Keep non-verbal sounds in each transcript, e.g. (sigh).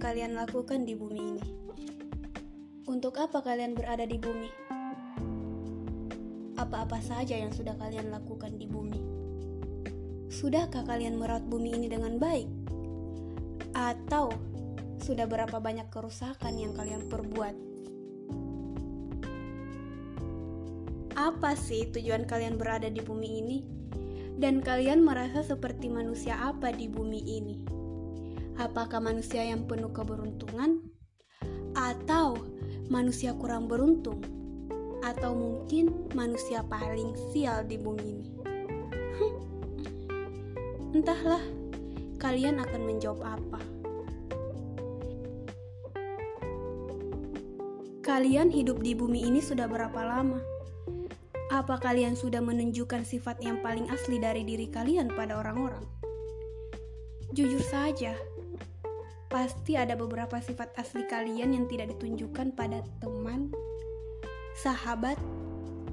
kalian lakukan di bumi ini? Untuk apa kalian berada di bumi? Apa-apa saja yang sudah kalian lakukan di bumi? Sudahkah kalian merawat bumi ini dengan baik? Atau sudah berapa banyak kerusakan yang kalian perbuat? Apa sih tujuan kalian berada di bumi ini? Dan kalian merasa seperti manusia apa di bumi ini? Apakah manusia yang penuh keberuntungan? Atau manusia kurang beruntung? Atau mungkin manusia paling sial di bumi ini? (laughs) Entahlah, kalian akan menjawab apa. Kalian hidup di bumi ini sudah berapa lama? Apa kalian sudah menunjukkan sifat yang paling asli dari diri kalian pada orang-orang? Jujur saja, pasti ada beberapa sifat asli kalian yang tidak ditunjukkan pada teman, sahabat,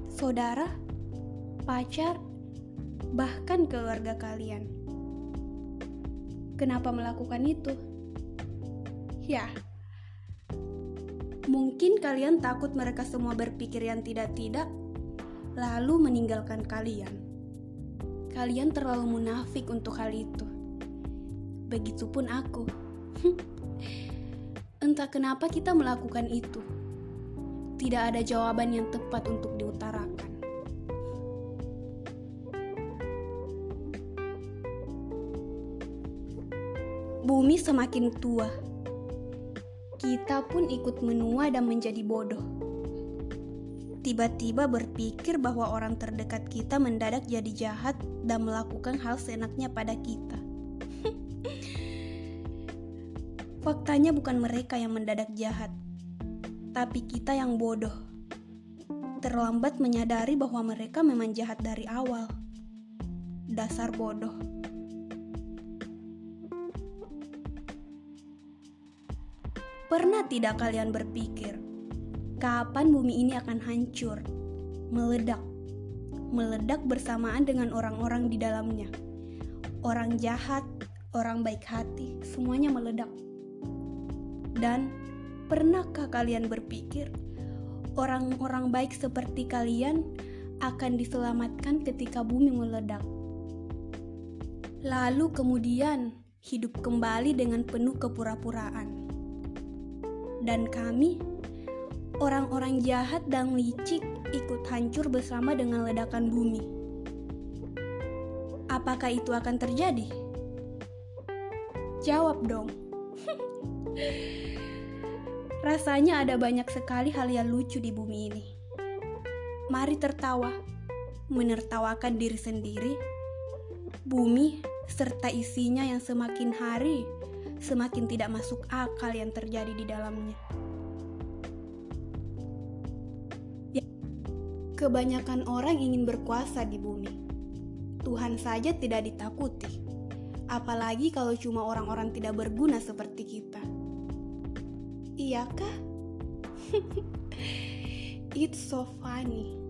saudara, pacar, bahkan keluarga kalian. Kenapa melakukan itu? Ya, mungkin kalian takut mereka semua berpikir yang tidak-tidak, lalu meninggalkan kalian. Kalian terlalu munafik untuk hal itu. Begitupun aku. (laughs) Entah kenapa kita melakukan itu. Tidak ada jawaban yang tepat untuk diutarakan. Bumi semakin tua. Kita pun ikut menua dan menjadi bodoh. Tiba-tiba berpikir bahwa orang terdekat kita mendadak jadi jahat dan melakukan hal seenaknya pada kita. Faktanya bukan mereka yang mendadak jahat, tapi kita yang bodoh. Terlambat menyadari bahwa mereka memang jahat dari awal. Dasar bodoh. Pernah tidak kalian berpikir, kapan bumi ini akan hancur, meledak, meledak bersamaan dengan orang-orang di dalamnya? Orang jahat, orang baik hati, semuanya meledak. Dan pernahkah kalian berpikir orang-orang baik seperti kalian akan diselamatkan ketika bumi meledak? Lalu kemudian hidup kembali dengan penuh kepura-puraan. Dan kami, orang-orang jahat dan licik, ikut hancur bersama dengan ledakan bumi. Apakah itu akan terjadi? Jawab dong. (laughs) Rasanya ada banyak sekali hal yang lucu di bumi ini. Mari tertawa, menertawakan diri sendiri, bumi, serta isinya yang semakin hari semakin tidak masuk akal yang terjadi di dalamnya. Ya, kebanyakan orang ingin berkuasa di bumi. Tuhan saja tidak ditakuti, apalagi kalau cuma orang-orang tidak berguna seperti kita. Iyakah? (laughs) It's so funny.